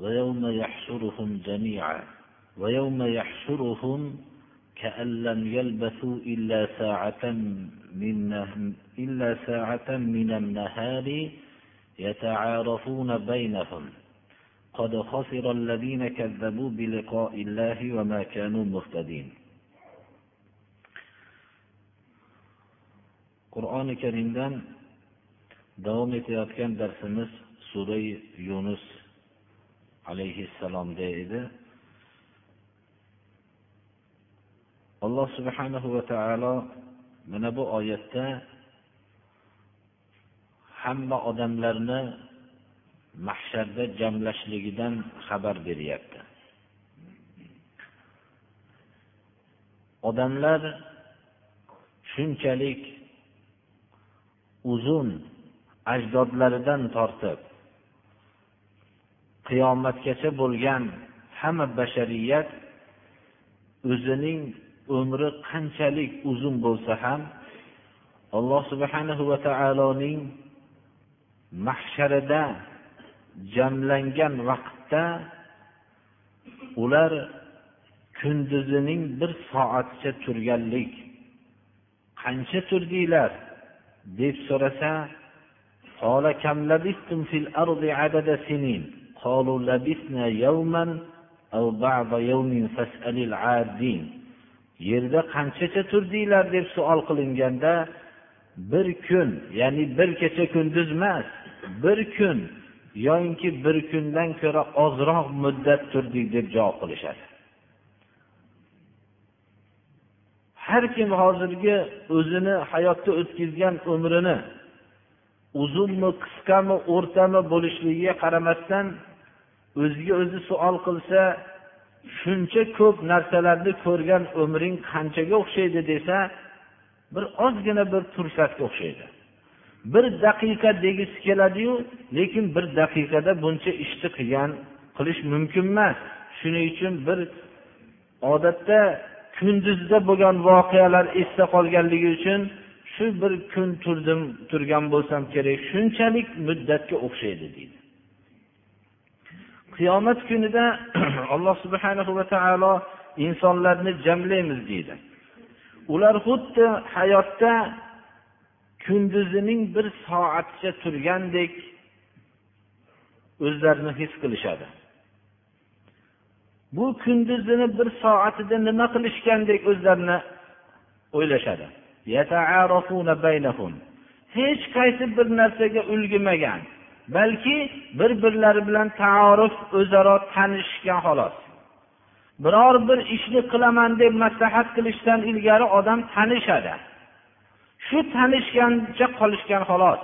ويوم يحشرهم جميعا ويوم يحشرهم كأن لم يلبثوا إلا ساعة من إلا ساعة من النهار يتعارفون بينهم. قد خسر الذين كذبوا بلقاء الله وما كانوا مهتدين. qur'oni karimdan davom etayotgan darsimiz sura alayhissalomda edi alloh subhanahu va taolo mana bu oyatda hamma odamlarni mahsharda jamlashligidan xabar beryapti. Odamlar shunchalik uzun ajdodlaridan tortib qiyomatgacha bo'lgan hamma bashariyat o'zining umri qanchalik uzun bo'lsa ham alloh subhanahu va taoloning mahsharida jamlangan vaqtda ular kunduzining bir soatcha turganlik. Qancha turdinglar? deb so'rasa قالوا لبثنا يوما أو بعض يوم فاسأل العادين yerda qanchacha turdinglar deb savol qilinganda bir kun ya'ni bir kecha kunduz emas bir kun yoyinki bir kundan ko'ra ozroq muddat turdik deb javob qilishadi har kim hozirgi o'zini hayotda o'tkazgan umrini uzunmi qisqami o'rtami bo'lishligiga qaramasdan o'ziga o'zi savol qilsa shuncha ko'p narsalarni ko'rgan umring qanchaga o'xshaydi desa bir ozgina bir fursatga o'xshaydi. Bir daqiqa degisi keladiyu lekin bir daqiqada buncha ishni qilgan qilish mumkin emas. Shuning uchun bir odatda kunduzda bo'lgan voqealar esda qolganligi uchun shu bir kun turdim turgan bo'lsam kerak shunchalik muddatga o'xshaydi deydi. Qiyomat kunida alloh subhanahu va taolo insonlarni jamlaymiz deydi. Ular xuddi hayotda kunduzining bir soatcha turgandek o'zlarini his qilishadi. Bu kunduzini bir soatida nima qilishgandek o'zlarini o'ylashadi. Hech qaysi bir narsaga ulgurmagan. Balki bir birlari bilan taaruf o'zaro tanishishgan xolos. Biror bir ishni qilaman deb maslahat qilishdan ilgari odam tanishadi. Shu tanishgancha qolishgan xolos.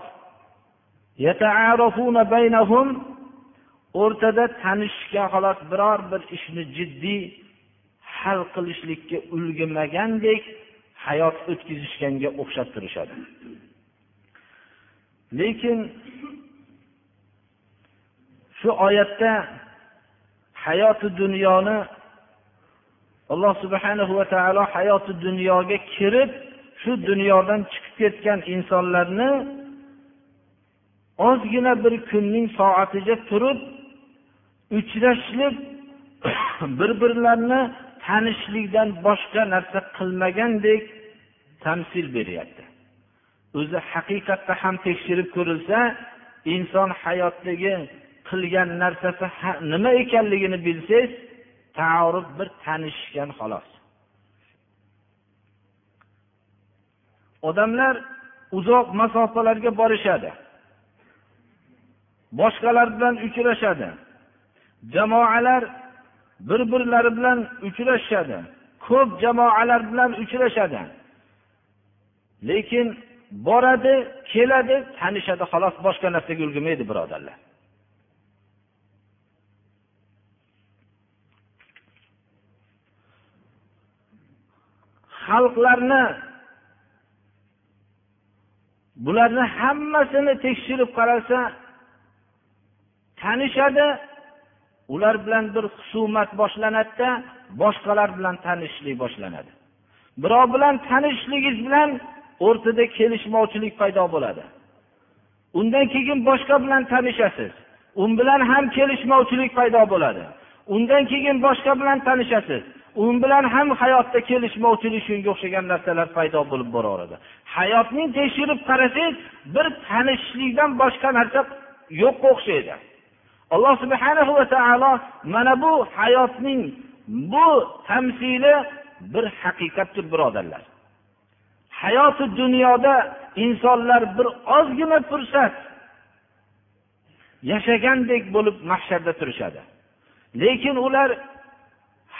O'rtada tanishishgan xolos biror bir ishni jiddiy hal qilishlikka ulgurmagandek hayot o'tkazishganga o'xshab turishadi lekin shu oyatda hayoti dunyoni alloh subhanahu va taolo hayoti dunyoga kirib shu dunyodan chiqib ketgan insonlarni ozgina bir kunning soatiga turib uchrashib bir birlarini tanishlikdan boshqa narsa qilmagandek tamsil beryapti. O'zi haqiqatda ham tekshirib ko'rilsa inson hayotdagi qilgan narsasi nima ekanligini bilsangiz taaruf bir tanishishgan xolos. Odamlar uzoq masofalarga borishadi. Boshqalar bilan uchrashadi. Jamoalar bir birlari bilan uchrashishadi ko'p jamoalar bilan uchrashadi. Lekin boradi keladi tanishadi xolos boshqa narsaga ulgurmaydi birodarlar. Xalqlarni bularni hammasini tekshirib qarasa tanishadi ular bilan bir husumat boshlanadida boshqalar bilan tanishishlik boshlanadi. Birov bilan tanishishligingiz bilan o'rtada kelishmovchilik paydo bo'ladi. Undan keyin boshqa bilan tanishasiz. U bilan ham kelishmovchilik paydo bo'ladi. Undan keyin boshqa bilan tanishasiz. U bilan ham hayotda kelishmovchilik shunga o'xshagan narsalar paydo bo'lib boraveradi hayotni tekshirib qarasangiz bir tanishishlikdan boshqa narsa yo'qqa o'xshaydi. Alloh subhanahu va taolo mana bu hayotning bu tamsili bir haqiqatdir birodarlar. Hayoti dunyoda insonlar bir ozgina fursat yashagandek bo'lib mahsharda turishadi. Lekin ular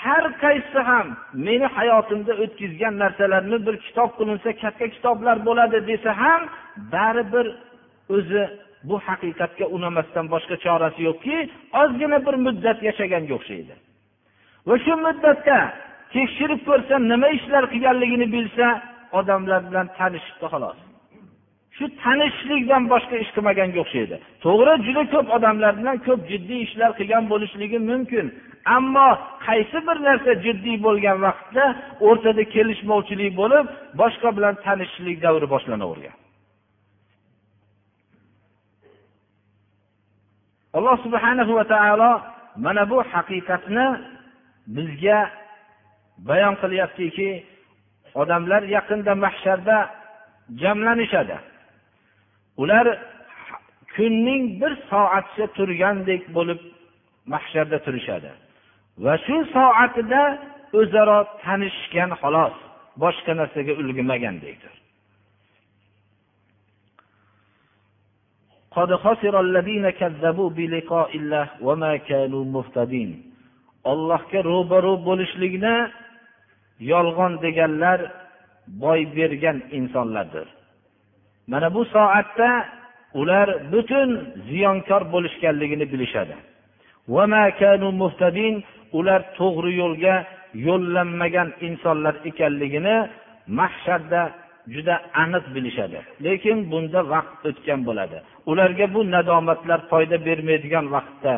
har qaysisi ham meni hayotimda o'tkazgan narsalarni bir kitob qilinsa katta kitoblar bo'ladi desa ham baribir o'zi bu haqiqatga unamasdan boshqa chorasi yo'qki ozgina bir muddat yashaganga o'xshaydi. Va shu muddatda tekshirib ko'rsa nima ishlar qilganligini bilsa odamlar bilan tanishibdi xolos. Shu tanishishlikdan boshqa ish qilmaganga o'xshaydi. To'g'ri juda ko'p odamlar bilan ko'p jiddiy ishlar qilgan bo'lishligi mumkin. Ammo qaysi bir narsa jiddiy bo'lgan vaqtda o'rtada kelishmovchilik bo'lib boshqa bilan tanishishlik davri boshlanavergan. Alloh subhanahu va taolo mana bu haqiqatni bizga bayon qilyaptiki odamlar yaqinda mahsharda jamlanishadi. Ular kunning bir soatcha turgandek bo'lib mahsharda turishadi. va shu soatida o'zaro tanishishgan xolos boshqa narsaga ulgurmagandekdir قد خسر الذين كذبوا بلقاء الله وما كانوا مهتدين ollohga ro'baro bo'lishlikni yolg'on deganlar boy bergan insonlardir mana bu soatda ular butun ziyonkor bo'lishganligini bilishadi Ular to'g'ri yo'lga yo'llanmagan insonlar ekanligini mahsharda juda aniq bilishadi. Lekin bunda vaqt o'tgan bo'ladi. Ularga bu nadomatlar foyda bermaydigan vaqtda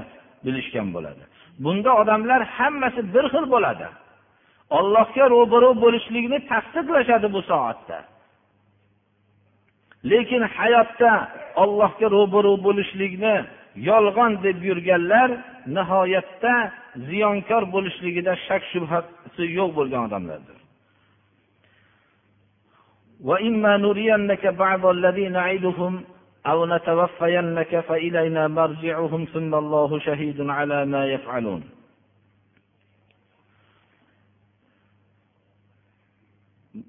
bilishgan bo'ladi. Bunda odamlar hammasi bir xil bo'ladi. Ollohga ro'baro bo'lishlikni tasdiqlashadi bu soatda. Lekin hayotda ollohga ro'baro bo'lishlikni yolg'on deb yurganlar nihoyatda ziyonkor bo'lishligida shak shubhasi yo'q bo'lgan odamlardir وإما نرينك بعض الذي نعدهم أو نتوفينك فإلينا مرجعهم ثم الله شهيد على ما يفعلون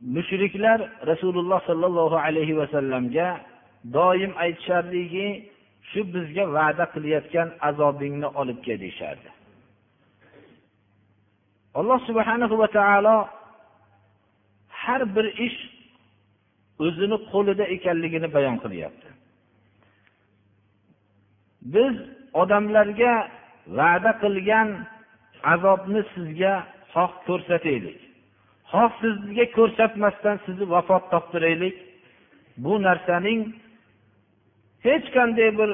mushriklar rasululloh sollallohu alayhi vasallamga doim aytisharligi shu bizga va'da qilayotgan azobingni olib kel deyishardi. Alloh subhanahu va taolo har bir ish o'zini qo'lida ekanligini bayon qilyapti. Biz odamlarga va'da qilgan azobni sizga xoh ko'rsataylik. Xoh sizga ko'rsatmasdan sizni vafot toptiraylik. Bu narsaning hech qanday bir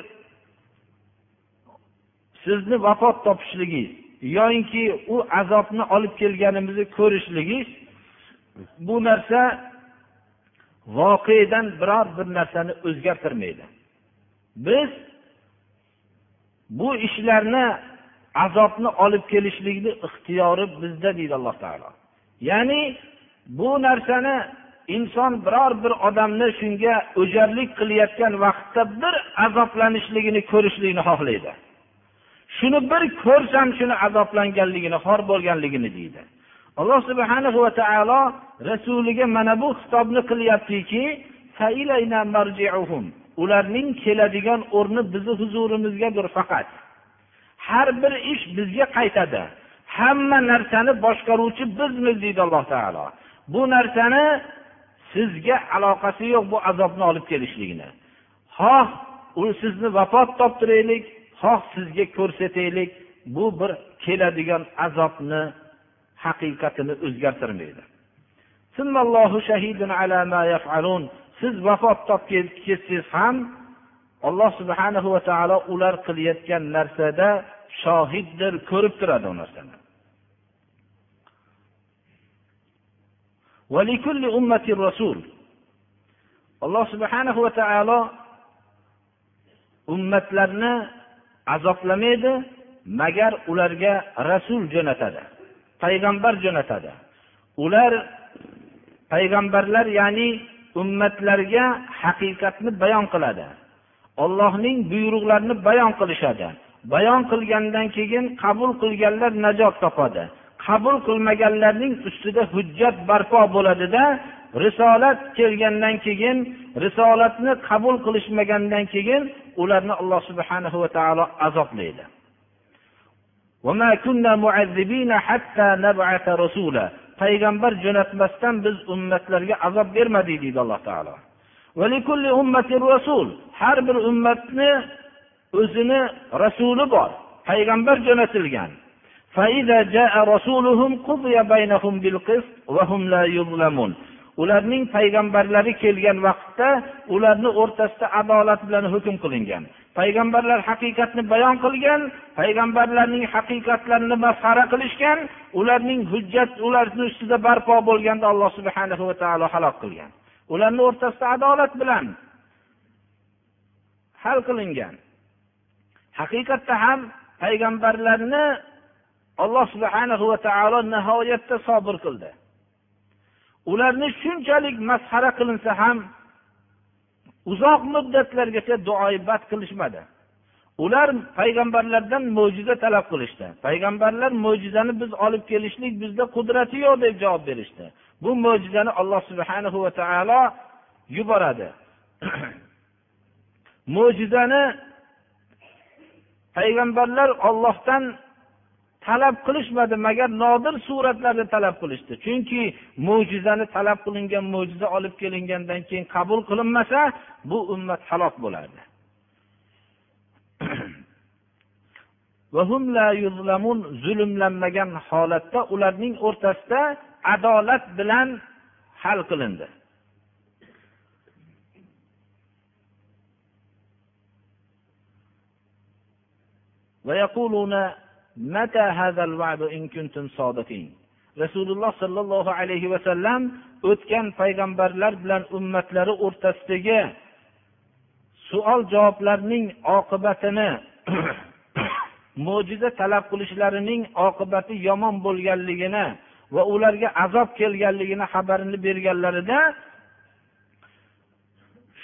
sizni vafot topishligingiz yoyinki u azobni olib kelganimizni ko'rishligingiz bu narsa voqedan biror bir narsani o'zgartirmaydi. Biz bu ishlarni azobni olib kelishlikni ixtiyori bizda deydi alloh taolo. Ya'ni bu narsani inson biror bir odamni shunga o'jarlik qilayotgan vaqtda bir azoblanishligini ko'rishlikni xohlaydi. Shuni bir ko'rsam shuni azoblanganligini xor bo'lganligini deydi. Alloh subhana va taolo rasuliga mana bu xitobni qilyaptiki ularning keladigan o'rni bizni huzurimizgadir faqat. Har bir ish bizga qaytadi. Hamma narsani boshqaruvchi bizmiz deydi alloh taolo. Bu narsani sizga aloqasi yo'q bu azobni olib kelishligini. Xoh u sizni vafot toptiraylik xoh sizga ko'rsataylik. Bu bir keladigan azobni haqiqatini o'zgartirmaydi. Siz vafot topib ketsangiz ham alloh subhanahu va taolo ular qilayotgan narsada shohiddir ko'rib turadi u narsani. Alloh subhanahu va taolo ummatlarni azoblamaydi magar ularga rasul jo'natadi payg'ambar jo'natadi. Ular payg'ambarlar ya'ni ummatlarga haqiqatni bayon qiladi. Ollohning buyruqlarini bayon qilishadi. Bayon qilgandan keyin qabul qilganlar najot topadi. Qabul qilmaganlarning ustida hujjat barpo bo'ladida risolat kelgandan keyin risolatni qabul qilishmagandan keyin ularni alloh subhanahu va taolo azoblaydi. Payg'ambar jo'natmasdan biz ummatlarga azob bermadik deydi alloh taolo. Har bir ummatni o'zini rasuli bor. Payg'ambar jo'natilgan. Ularning payg'ambarlari kelgan vaqtda ularni o'rtasida adolat bilan hukm qilingan. Payg'ambarlar haqiqatni bayon qilgan payg'ambarlarning haqiqatlarini masxara qilishgan ularning hujjat ularni ustida barpo bo'lganda alloh subhana va taolo halok qilgan. Ularni o'rtasida adolat bilan hal qilingan. Haqiqatda ham payg'ambarlarni alloh subhana va taolo nihoyatda sobir qildi. Ularni shunchalik masxara qilinsa ham uzoq muddatlargacha duoibat qilishmadi. Ular payg'ambarlardan mo'jiza talab qilishdi. Payg'ambarlar mo'jizani biz olib kelishlik bizda qudrati yo'q deb javob berishdi. Bu mo'jizani alloh subhana va taolo yuboradi. Mo'jizani payg'ambarlar ollohdan talab qilishmadi magar nodir suratlarni talab qilishdi chunki mo'jizani talab qilingan mo'jiza olib kelingandan keyin qabul qilinmasa bu ummat halok bo'lardi zulmlanmagan holatda ularning o'rtasida adolat bilan hal qilindi ويقولون rasululloh sollallohu alayhi vasallam o'tgan payg'ambarlar bilan ummatlari o'rtasidagi savol javoblarning oqibatini mo'jiza talab qilishlarining oqibati yomon bo'lganligini va ularga azob kelganligini xabarini berganlarida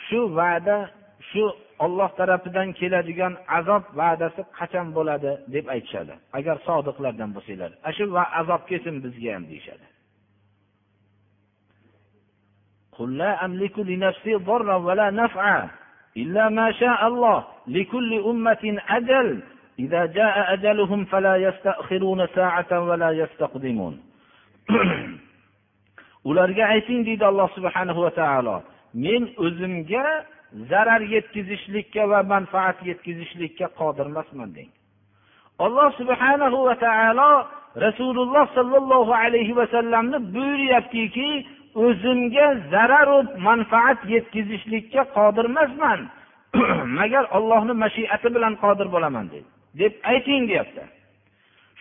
shu va'da shu olloh tarafidan keladigan azob va'dasi qachon bo'ladi deb aytishadi agar sodiqlardan bo'lsanglar ana shu azob kelsin bizga ham deyishadi قل لا أملك لنفسي ضرا ولا نفعا إلا ما شاء الله لكل أمة أجل إذا جاء أجلهم فلا يستأخرون ساعة ولا يستقدمون ularga ayting deydi alloh subhanahu va taolo men o'zimga zarar yetkazishlikka va manfaat yetkazishlikka qodir emasman deng. Alloh subhanahu va taolo rasululloh sollallohu alayhi vasallamni buyuryaptiki o'zimga zararu manfaat yetkazishlikka qodir emasman. Magar ollohni mashiati bilan qodir bo'laman deydi deb ayting deyapti.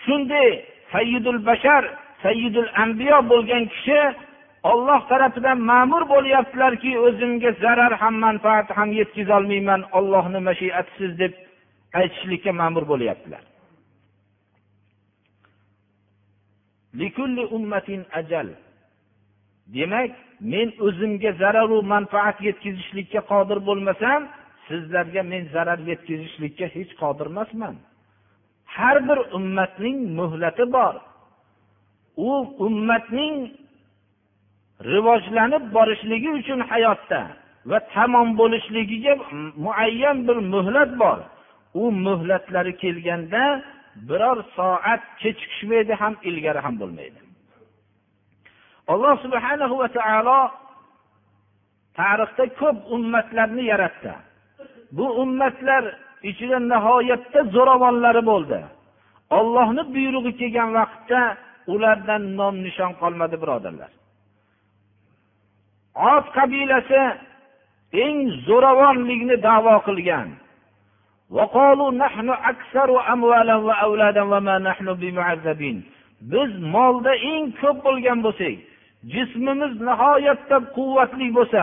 Shunday sayyidul bashar sayyidul ambiyo bo'lgan kishi olloh tarafidan ma'mur bo'lyaptilarki o'zimga zarar ham manfaat ham yetkazolmayman ollohni mashiatisiz deb aytishlikka ma'mur bo'lyaptilar. Demak men o'zimga zararu manfaat yetkazishlikka qodir bo'lmasam sizlarga men zarar yetkazishlikka hech qodir emasman. Har bir ummatning muhlati bor. U ummatning rivojlanib borishligi uchun hayotda va tamom bo'lishligiga muayyan bir muhlat bor. U muhlatlari kelganda biror soat kechikishmaydi ham ilgari ham bo'lmaydi. Alloh subhana va taolo tarixda ko'p ummatlarni yaratdi. Bu ummatlar ichida nihoyatda zo'ravonlari bo'ldi. Ollohni buyrug'i kelgan vaqtda ulardan nom nishon qolmadi birodarlar. Ot qabilasi eng zo'ravonlikni davo qilgan. Biz molda eng ko'p bo'lgan bo'lsak jismimiz nihoyatda quvvatli bo'lsa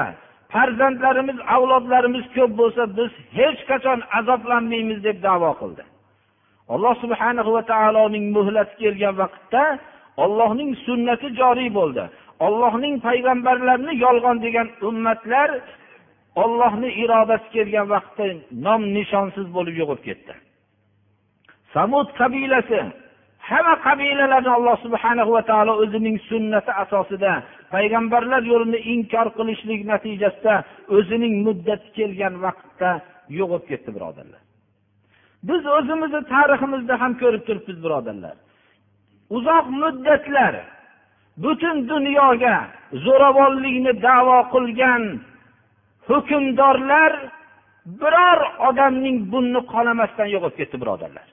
farzandlarimiz avlodlarimiz ko'p bo'lsa biz hech qachon azoblanmaymiz deb davo qildi. Alloh subhana va taoloning muhlati kelgan vaqtda ollohning sunnati joriy bo'ldi. Ollohning payg'ambarlarini yolg'on degan ummatlar ollohni irodasi kelgan vaqtda nom nishonsiz bo'lib yo'qolib ketdi. Samud qabilasi hamma qabilalarni alloh subhana va taolo o'zining sunnati asosida payg'ambarlar yo'lini inkor qilishlik natijasida o'zining muddati kelgan vaqtda yo'qolib ketdi birodarlar. Biz o'zimizni tariximizda ham ko'rib turibmiz birodarlar. Uzoq muddatlar butun dunyoga zo'ravonlikni davo qilgan hukmdorlar biror odamning bunni qolamasdan yo'qolib ketdi birodarlar.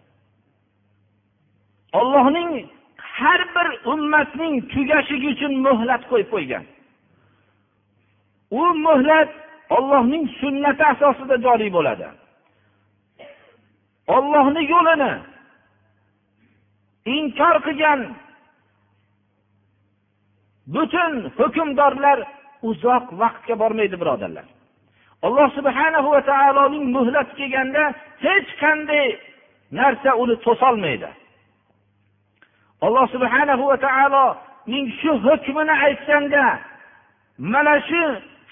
Ollohning har bir ummatning tugashligi uchun muhlat qo'yib qo'ygan. U muhlat ollohning sunnati asosida joriy bo'ladi. Ollohni yo'lini inkor qilgan butun hukmdorlar uzoq vaqtga bormaydi birodarlar. Alloh subhana va taoloning muhlati kelganda hech qanday narsa uni to'solmaydi. Alloh subhana va taoloning shu hukmini aytganda mana shu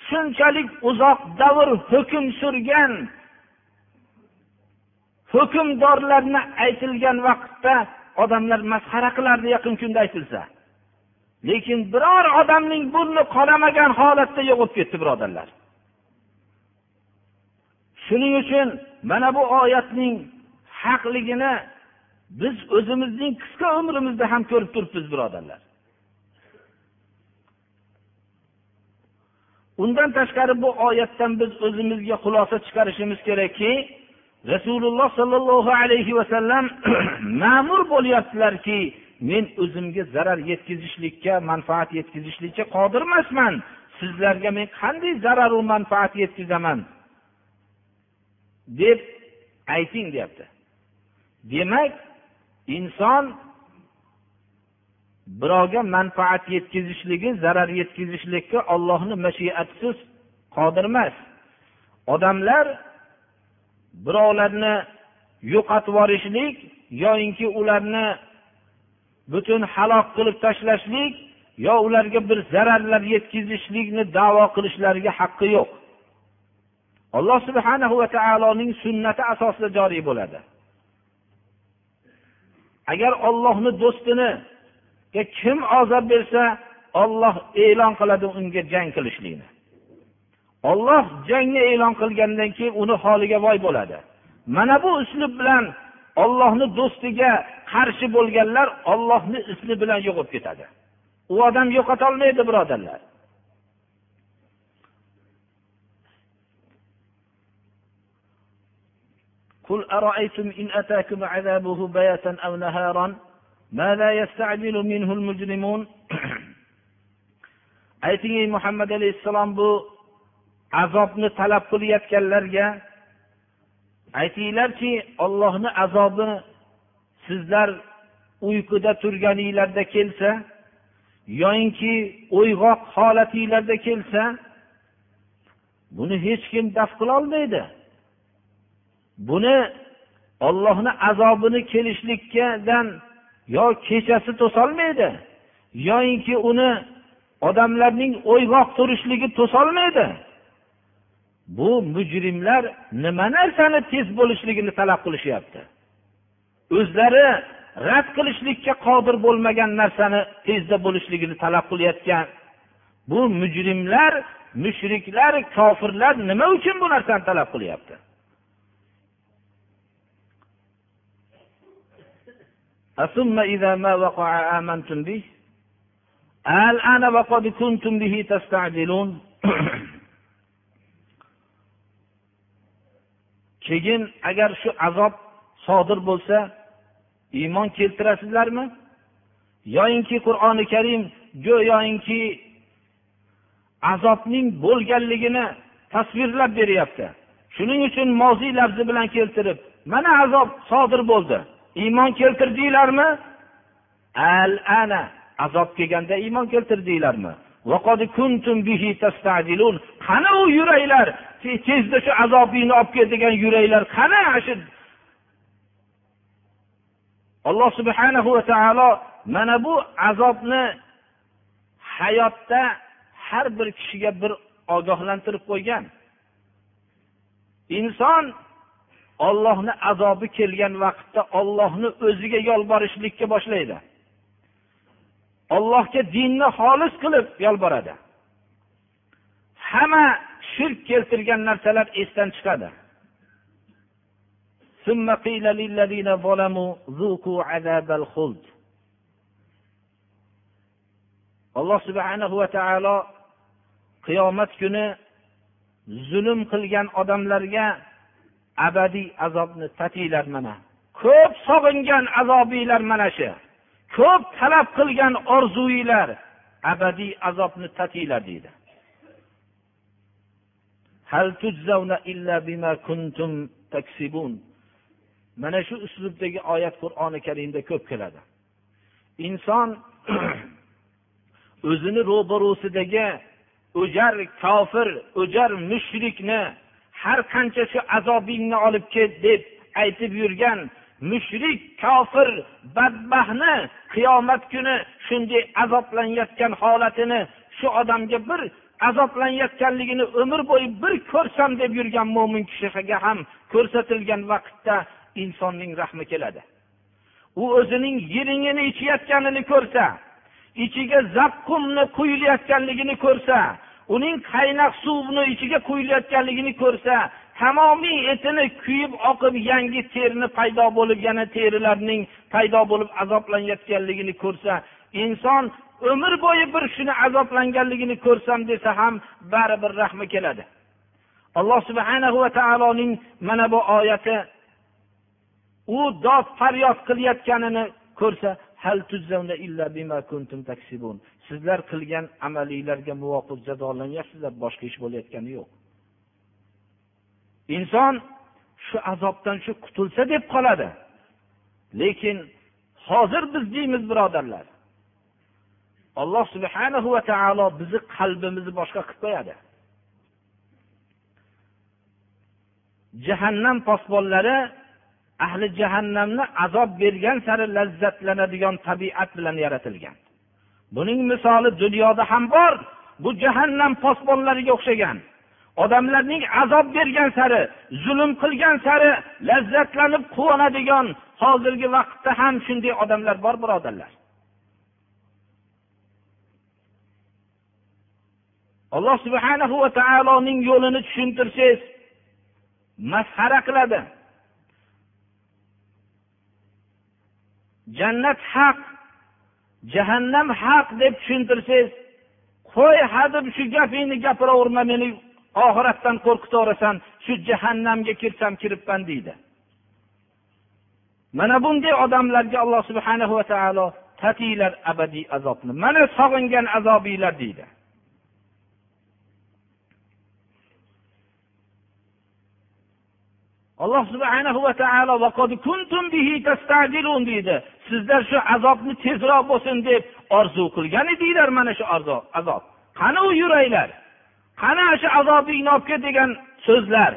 shunchalik uzoq davr hukm surgan hukmdorlarni aytilgan vaqtda odamlar masxara qilardi yaqin kunda aytilsa. Lekin biror odamning burni qonamagan holatda yo'qolib ketdi birodarlar. Shuning uchun mana bu oyatning haqligini biz o'zimizning qisqa umrimizda ham ko'rib turibmiz birodarlar. Undan tashqari bu oyatdan biz o'zimizga xulosa chiqarishimiz kerakki rasululloh sollallohu alayhi vasallam ma'mur bo'lyaptilarki men o'zimga zarar yetkazishlikka manfaat yetkazishlikka qodir emasman. Sizlarga men qanday zararu manfaat yetkazaman? Deb ayting deyapti. Demak inson birovga manfaat yetkazishligi zarar yetkazishlikka ollohni mashiatisiz qodir emas. Odamlar birovlarni yo'qotib yuborishlik yoyinki ularni butun halok qilib tashlashlik yo ularga bir zararlar yetkazishlikni davo qilishlariga haqqi yo'q. Alloh subhanahu va taoloning sunnati asosida joriy bo'ladi. Agar ollohni do'stini kim ozor bersa olloh e'lon qiladi unga jang qilishlikni. Olloh jangni e'lon qilgandan keyin uni holiga voy bo'ladi. Mana bu uslub bilan ollohni do'stiga qarshi bo'lganlar ollohni ismi bilan yo'qolib ketadi u odam yo'qotolmaydi birodarlar قل أرأيتم إن أتاكم عذابه بياتا أو نهارا ماذا يستعجل منه المجرمون ayting ey muhammad alayhissalom bu azobni talab qilayotganlarga aytinglarki ollohni azobi sizlar uyquda turganinglarda kelsa yoyinki uyg'oq holatinglarda kelsa buni hech kim daf qilolmaydi buni ollohni azobini kelishlikkadan yo kechasi to'solmaydi yoyinki uni odamlarning o'yg'oq turishligi to'solmaydi. Bu mujrimlar nima narsani tez bo'lishligini talab qilishyapti? o'zlari rad qilishlikka qodir bo'lmagan narsani tezda bo'lishligini talab qilayotgan bu mujrimlar mushriklar kofirlar nima uchun bu narsani talab qilyapti ثم إذا ما وقع آمنتم به الآن وقد كنتم به تستعجلون keyin agar shu azob sodir bo'lsa iymon keltirasizlarmi? Yoyinki qur'oni karim go'yoki azobning bo'lganligini tasvirlab beryapti. Shuning uchun moziy lafzi bilan keltirib mana azob sodir bo'ldi. Iymon keltirdinglarmi? Al ana azob kelganda iymon keltirdinglarmi? Qani u yuraklar tezda shu azobingni olib kel degan yuraklar qani shu alloh subhanahu va taolo mana bu azobni hayotda har bir kishiga bir ogohlantirib qo'ygan. Inson ollohni azobi kelgan vaqtda ollohni o'ziga yolborishlikka boshlaydi. Ollohga dinni xolis qilib yolboradi. Hamma shirk keltirgan narsalar esdan chiqadi. ثم قيل للذين ظلموا ذوقوا عذاب alloh subhanahu va taolo qiyomat kuni zulm qilgan odamlarga abadiy azobni tatinglar mana. Ko'p sog'ingan azobinglar mana shu. Ko'p talab qilgan orzuinglar abadiy azobni tatinglar deydi. Mana shu uslubdagi oyat qur'oni karimda ko'p keladi. Inson o'zini ro'barusidagi o'jar kofir o'jar mushrikni har qancha shu azobingni olib ket deb aytib yurgan mushrik kofir badbaxtni qiyomat kuni shunday azoblanayotgan holatini shu odamga bir azoblanayotganligini umr bo'yi bir ko'rsam deb yurgan mo'min kishiga ham ko'rsatilgan vaqtda insonning rahmi keladi. U o'zining yiringini ichayotganini ko'rsa ichiga zaqqumni quyilayotganligini ko'rsa uning qaynoq suvni ichiga quyilayotganligini ko'rsa tamomiy etini kuyib oqib yangi terini paydo bo'lib yana terilarning paydo bo'lib azoblanayotganligini ko'rsa inson umr bo'yi bir shuni azoblanganligini ko'rsam desa ham baribir rahmi keladi. Alloh subhanahu va taoloning mana bu oyati u dod faryod qilayotganini ko'rsa sizlar qilgan amalinglarga muvofiq jazolanyapsizlar boshqa ish bo'layotgani yo'q. Inson shu azobdan shu qutulsa deb qoladi. Lekin hozir biz deymiz birodarlar. Alloh subhanahu va taolo bizni qalbimizni boshqa qilib qo'yadi. Jahannam posbonlari ahli jahannamni azob bergan sari lazzatlanadigan tabiat bilan yaratilgan. Buning misoli dunyoda ham bor. Bu jahannam posbonlariga o'xshagan. Odamlarning azob bergan sari zulm qilgan sari lazzatlanib quvonadigan hozirgi vaqtda ham shunday odamlar bor birodarlar. Alloh subhanahu va taoloning yo'lini tushuntirsangiz masxara qiladi. Jannat haq jahannam haq deb tushuntirsangiz qo'y hadeb shu gapingni gapiraverma meni oxiratdan qo'rqitaverasan shu jahannamga kirsam kiribman deydi. Mana bunday odamlarga alloh subhana va taolo tatinglar abadiy azobni mana sog'ingan azobinglar deydi. Alloh subhanahu va taolo deydi. Sizlar shu azobni tezroq bo'lsin deb orzu qilgan edinglar mana shu azob. Qani u yuranglar? Qani shu azobingni olib kel degan so'zlar?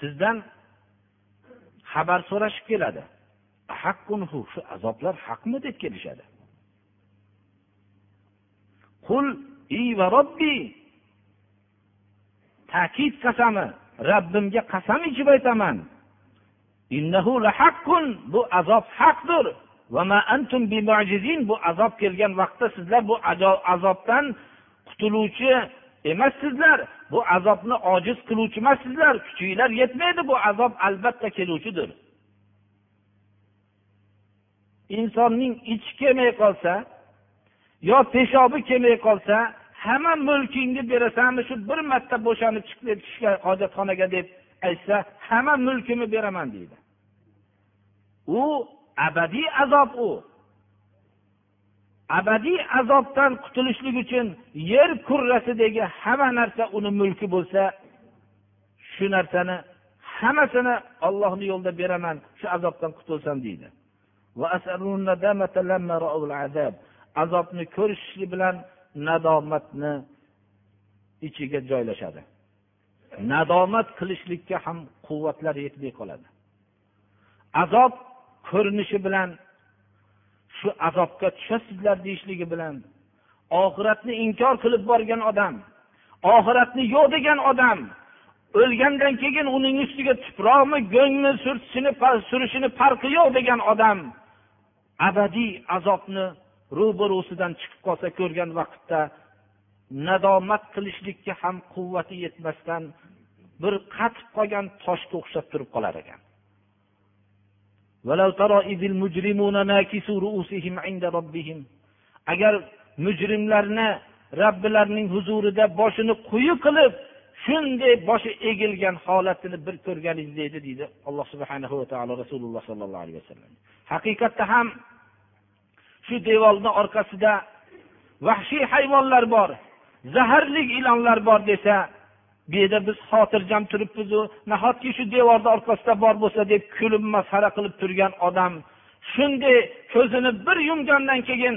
Sizdan xabar so'rashib keladi. Shu azoblar haqmi deb kelishadi. Qul va robbi ta'kid qasami? Rabbimga qasam ichib aytaman. Bu azob haqdir. Bu azob kelgan vaqtda sizlar bu azobdan qutuluvchi emassizlar bu azobni ojiz qiluvchi emassizlar kuchinglar yetmaydi bu azob albatta keluvchidir. Insonning ichi kelmay qolsa yo peshobi kelmay qolsa hamma mulkingni berasanmi shu bir marta bo'shanib chiqib ketishga hojatxonaga deb aytsa hamma mulkimni beraman deydi. U abadiy azob u. abadiy azobdan qutulishlik uchun yer kurrasidagi hamma narsa uni mulki bo'lsa shu narsani hammasini ollohni yo'lida beraman shu azobdan qutulsam deydi. Azobni ko'rishlik bilan nadomatni ichiga joylashadi. Nadomat qilishlikka ham quvvatlar yetmay qoladi. Azob ko'rinishi bilan shu azobga tushasizlar deyishligi bilan oxiratni inkor qilib borgan odam oxiratni yo'q degan odam o'lgandan keyin uning ustiga tuproqmi go'ngmi surtishini surishini farqi yo'q degan odam abadiy azobni ro'barusidan chiqib qolsa ko'rgan vaqtda nadomat qilishlikka ham quvvati yetmasdan bir qatib qolgan toshga o'xshab turib qolar ekan. Agar mujrimlarni robbilarining huzurida boshini quyi qilib shunday boshi egilgan holatini bir ko'rganingiz edi deydi alloh subhanahu va taolo rasululloh sollallohu alayhi vasallam. Haqiqatda ham shu devorni orqasida vahshiy hayvonlar bor zaharli ilonlar bor desa bu yerda biz xotirjam turibmizu. Nahotki shu devorni orqasida bor bo'lsa deb kulib masxara qilib turgan odam shunday ko'zini bir yumgandan keyin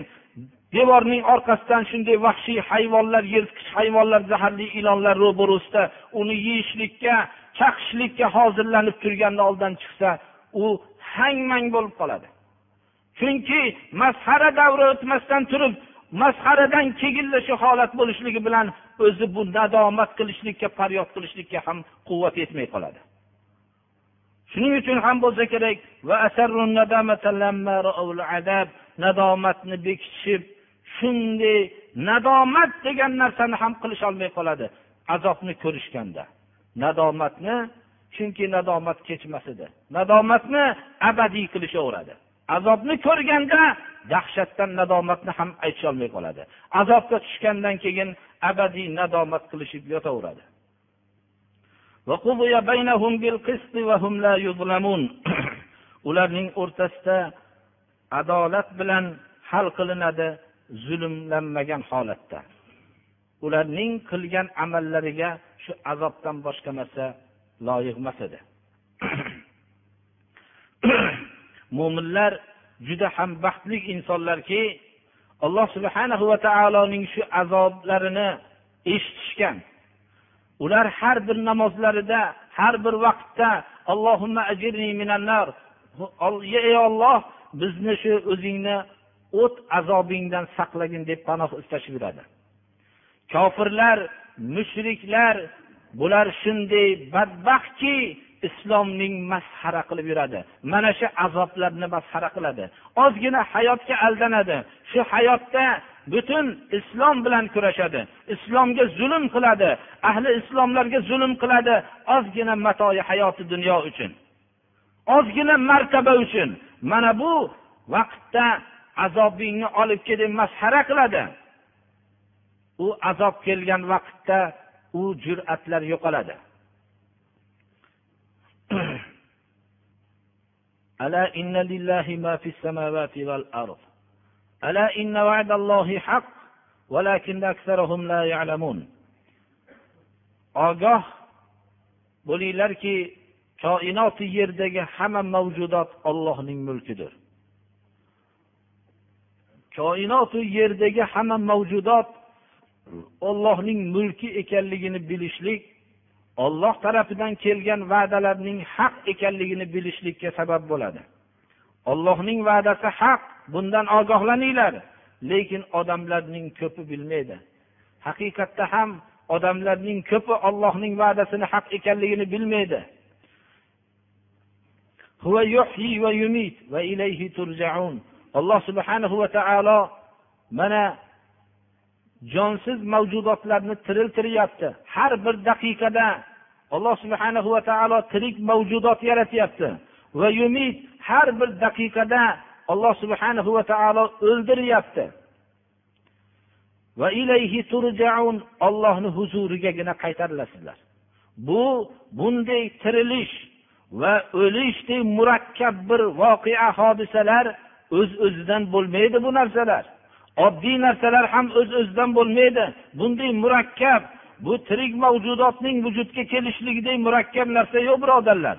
devorning orqasidan shunday vahshiy hayvonlar yirtqich hayvonlar zaharli ilonlar ro'barusida uni yeyishlikka chaqishlikka hozirlanib turganni oldidan chiqsa u hang mang bo'lib qoladi. Chunki masxara davri o'tmasdan turib masxaradan keginlashi holat bo'lishligi bilan o'zi bu nadomat qilishlikka faryod qilishlikka ham quvvat yetmay qoladi. Shuning uchun ham bo'lsa kerak nadomatni bekitishib shunday nadomat degan narsani ham qilisholmay qoladi. Azobni ko'rishganda. Nadomatni chunki nadomat kechmas edi. Nadomatni abadiy qilishaveradi azobni ko'rganda dahshatdan nadomatni ham aytisholmay qoladi. Azobga tushgandan keyin abadiy nadomat qilishib yotaveradi. Ularning o'rtasida adolat bilan hal qilinadi zulmlanmagan holatda. Ularning qilgan amallariga shu azobdan boshqa narsa loyiq emas edi. Mo'minlar juda ham baxtli insonlarki alloh subhanahu va taoloning shu azoblarini eshitishgan. Ular har bir namozlarida har bir vaqtda allohumma ajirni minannar ey olloh bizni shu o'zingni o't azobingdan saqlagin deb panoh istashib yuradi. Kofirlar mushriklar bular shunday badbaxtki islomning masxara qilib yuradi. Mana shu azoblarni masxara qiladi. Ozgina hayotga aldanadi. Shu hayotda butun islom bilan kurashadi. Islomga zulm qiladi. Ahli islomlarga zulm qiladi ozgina matoyi hayoti dunyo uchun. Ozgina martaba uchun. Mana bu vaqtda azobingni olib kel deb masxara qiladi. U azob kelgan vaqtda u jur'atlar yo'qoladi. ألا إن لله ما في السماوات والأرض ألا إن وعد الله حق ولكن أكثرهم لا يعلمون ogoh bo'linglarki koinoti yerdagi hamma mavjudot ollohning mulkidir koinotu yerdagi hamma mavjudot ollohning mulki ekanligini bilishlik olloh tarafidan kelgan va'dalarning haq ekanligini bilishlikka sabab bo'ladi. Ollohning va'dasi haq bundan ogohlaninglar. Lekin odamlarning ko'pi bilmaydi. Haqiqatda ham odamlarning ko'pi ollohning va'dasini haq ekanligini bilmaydi. Alloh subhanahu va taolo mana jonsiz mavjudotlarni tiriltiryapti. Har bir daqiqada alloh subhana va taolo tirik mavjudot yaratyapti. Va yumit har bir daqiqada alloh subhanahu va taolo o'ldiryapti. Va ilayhi turjaun ollohni huzurigagina qaytarilasizlar bu bunday tirilish va o'lishdek murakkab bir voqea hodisalar o'z öz o'zidan bo'lmaydi bu narsalar. Oddiy narsalar ham o'z öz o'zidan bo'lmaydi. Bunday murakkab bu tirik mavjudotning vujudga kelishligidek murakkab narsa yo'q birodarlar.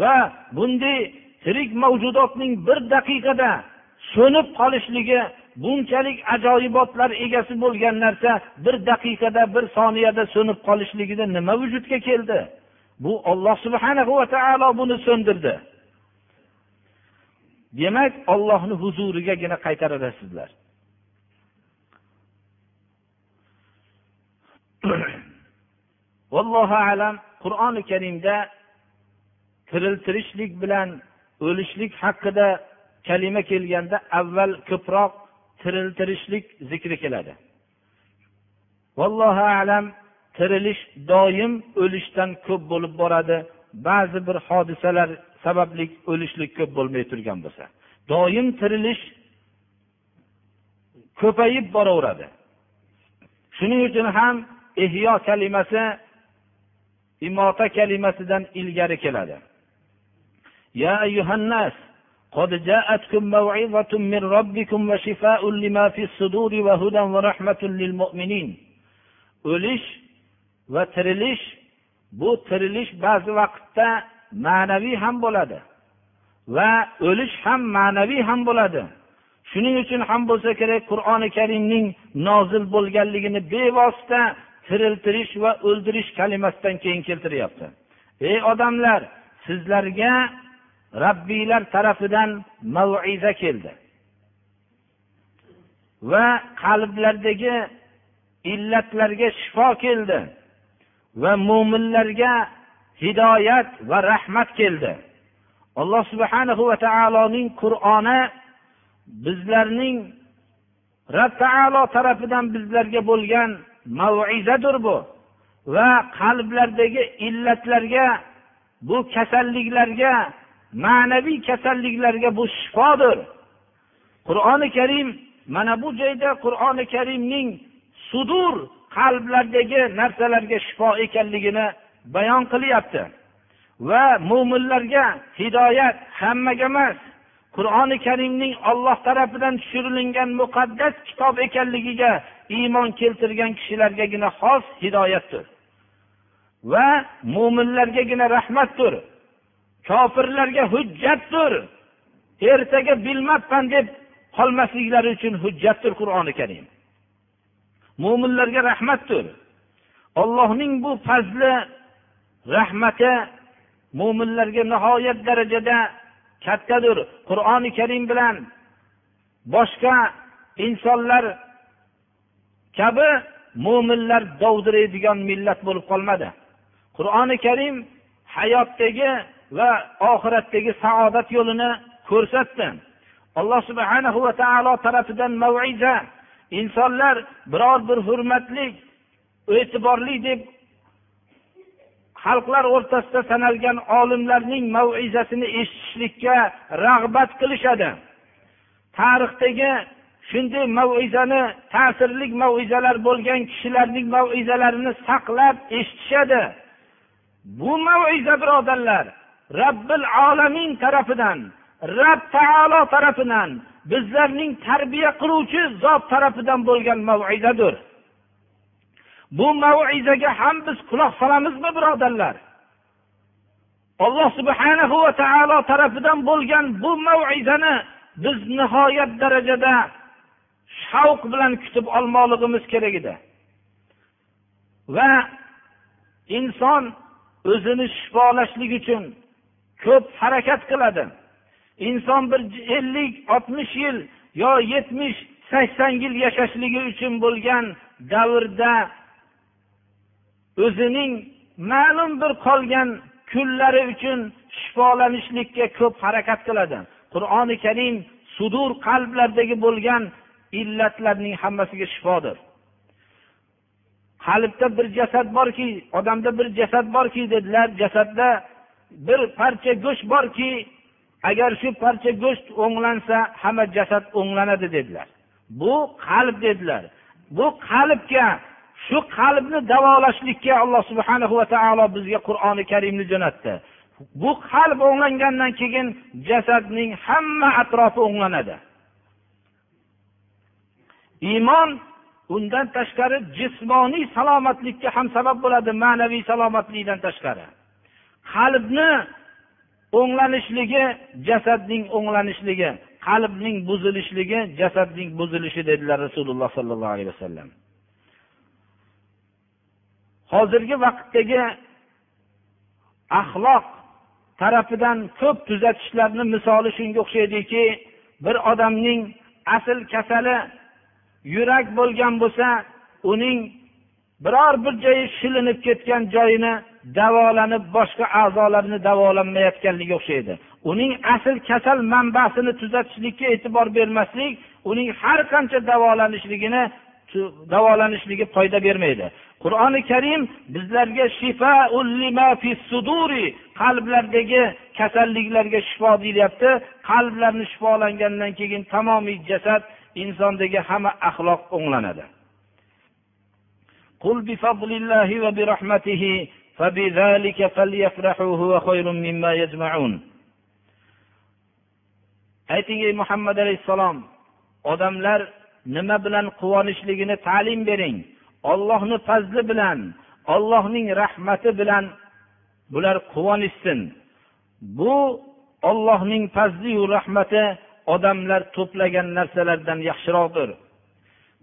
Va bunday tirik mavjudotning bir daqiqada so'nib qolishligi bunchalik ajoyibotlar egasi bo'lgan narsa bir daqiqada bir soniyada so'nib qolishligida nima vujudga keldi? Bu olloh subhana va taolo buni so'ndirdi. Demak ollohni huzurigagina qaytaralasizlar vallohu alam qur'oni karimda tiriltirishlik bilan o'lishlik haqida kalima kelganda avval ko'proq tiriltirishlik zikri keladi. Vallohu alam tirilish doim o'lishdan ko'p bo'lib boradi. Ba'zi bir hodisalar sababli o'lishlik ko'p bo'lmay turgan bo'lsa doim tirilish ko'payib boraveradi. Shuning uchun ham ihyo kalimasi imota kalimasidan ilgari keladi ya ayyuhannas قد جاءتكم موعظة من ربكم وشفاء لما في الصدور وهدى ورحمة للمؤمنين o'lish va tirilish bu tirilish ba'zi vaqtda ma'naviy ham bo'ladi va o'lish ham ma'naviy ham bo'ladi shuning uchun ham bo'lsa kerak qur'oni karimning nozil bo'lganligini bevosita tiriltirish va o'ldirish kalimasidan keyin keltiryapti. Ey odamlar sizlarga rabbiylar tarafidan maviza keldi. Va qalblardagi illatlarga shifo keldi. Va mo'minlarga hidoyat va rahmat keldi. Alloh subhanahu va taoloning qur'oni bizlarning rob taolo tarafidan bizlarga bo'lgan mavizadir bu. Va qalblardagi illatlarga bu kasalliklarga ma'naviy kasalliklarga bu shifodir. Qur'oni karim mana bu joyda qur'oni karimning sudur qalblardagi narsalarga shifo ekanligini bayon qilyapti. Va mo'minlarga hidoyat hammaga emas qur'oni karimning olloh tarafidan tushirilgan muqaddas kitob ekanligiga iymon keltirgan kishilargagina xos hidoyatdir. Va mo'minlargagina rahmatdir. Kofirlarga hujjatdir. Ertaga bilmabman deb qolmasliklari uchun hujjatdir qur'oni karim. Mo'minlarga rahmatdir. Allohning bu fazli rahmati mo'minlarga nihoyat darajada kattadir. Qur'oni karim bilan boshqa insonlar kabi mo'minlar dovdiraydigan millat bo'lib qolmadi. Qur'oni karim hayotdagi va oxiratdagi saodat yo'lini ko'rsatdi. Alloh subhana va taolo tarafidan maiza insonlar biror bir hurmatli e'tiborli deb xalqlar o'rtasida sanalgan olimlarning maizasini eshitishlikka rag'bat qilishadi. Tarixdagi shunday mavizani ta'sirli mavizalar bo'lgan kishilarning mavizalarini saqlab eshitishadi. Bu maviza birodarlar robbil olamin tarafidan rob taolo tarafidan bizlarning tarbiya qiluvchi zot tarafidan bo'lgan mavizadir. Bu mavizaga ham biz quloq solamizmi birodarlar? Alloh subhana va taolo tarafidan bo'lgan bu mavizani biz nihoyat darajada shavq bilan kutib olmoqligimiz kerak edi. Va inson o'zini shifolashlik uchun ko'p harakat qiladi. Inson bir ellik oltmish yil yo yetmish sakson yil yashashligi uchun bo'lgan davrda o'zining ma'lum bir qolgan kunlari uchun shifolanishlikka ko'p harakat qiladi. Qur'oni karim sudur qalblardagi bo'lgan illatlarning hammasiga shifodir. Qalbda bir jasad borki odamda bir jasad borki dedilar jasadda bir parcha go'sht borki agar shu parcha go'sht o'nglansa hamma jasad o'nglanadi dedilar. Bu qalb dedilar. Bu qalbga shu qalbni davolashlikka alloh subhana va taolo bizga qur'oni karimni jo'natdi. Bu qalb o'nglangandan keyin jasadning hamma atrofi o'nglanadi. Iymon undan tashqari jismoniy salomatlikka ham sabab bo'ladi ma'naviy salomatlikdan tashqari. Qalbni o'nglanishligi jasadning o'nglanishligi qalbning buzilishligi jasadning buzilishi dedilar rasululloh sollallohu alayhi vasallam. Hozirgi vaqtdagi axloq tarafidan ko'p tuzatishlarni misoli shunga o'xshaydiki bir odamning asl kasali yurak bo'lgan bo'lsa uning biror bir joyi shilinib ketgan joyini davolanib boshqa a'zolarini davolanmayotganligiga o'xshaydi. Uning asl kasal manbasini tuzatishlikka e'tibor bermaslik uning har qancha davolanishligini davolanishligi foyda bermaydi. Qur'oni karim bizlarga qalblardagi kasalliklarga shifo deyilyapti qalblarni shifolangandan keyin tamomiy jasad insondagi hamma axloq o'nglanadi قل بفضل الله وبرحمته فبذلك فليفرحوا هو خير مما يجمعون ayting ey muhammad alayhissalom odamlar nima bilan quvonishligini ta'lim bering ollohni fazli bilan ollohning rahmati bilan bular quvonishsin bu ollohning fazliyu rahmati odamlar to'plagan narsalardan yaxshiroqdir.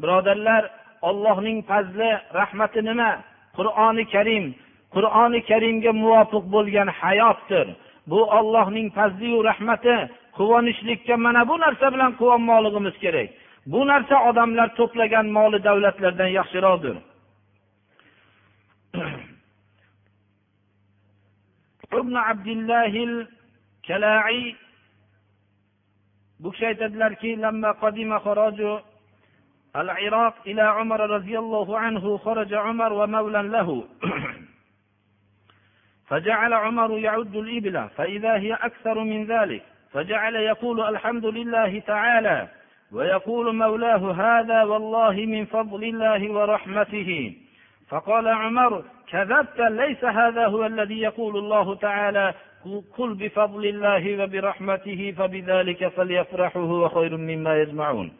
Birodarlar ollohning fazli rahmati nima? Qur'oni karim. Qur'oni karimga muvofiq bo'lgan hayotdir. Bu ollohning fazliyu rahmati. Quvonishlikka mana bu narsa bilan quvonmoqligimiz kerak. Bu narsa odamlar to'plagan moli davlatlardan yaxshiroqdir. Ibn abdillahil kalai bu kishi aytadilarki العراق إلى عمر رضي الله عنه خرج عمر ومولا له. فجعل عمر يعد الإبل فإذا هي أكثر من ذلك فجعل يقول الحمد لله تعالى ويقول مولاه هذا والله من فضل الله ورحمته. فقال عمر كذبت ليس هذا هو الذي يقول الله تعالى قل بفضل الله وبرحمته فبذلك فليفرحوا هو خير مما يجمعون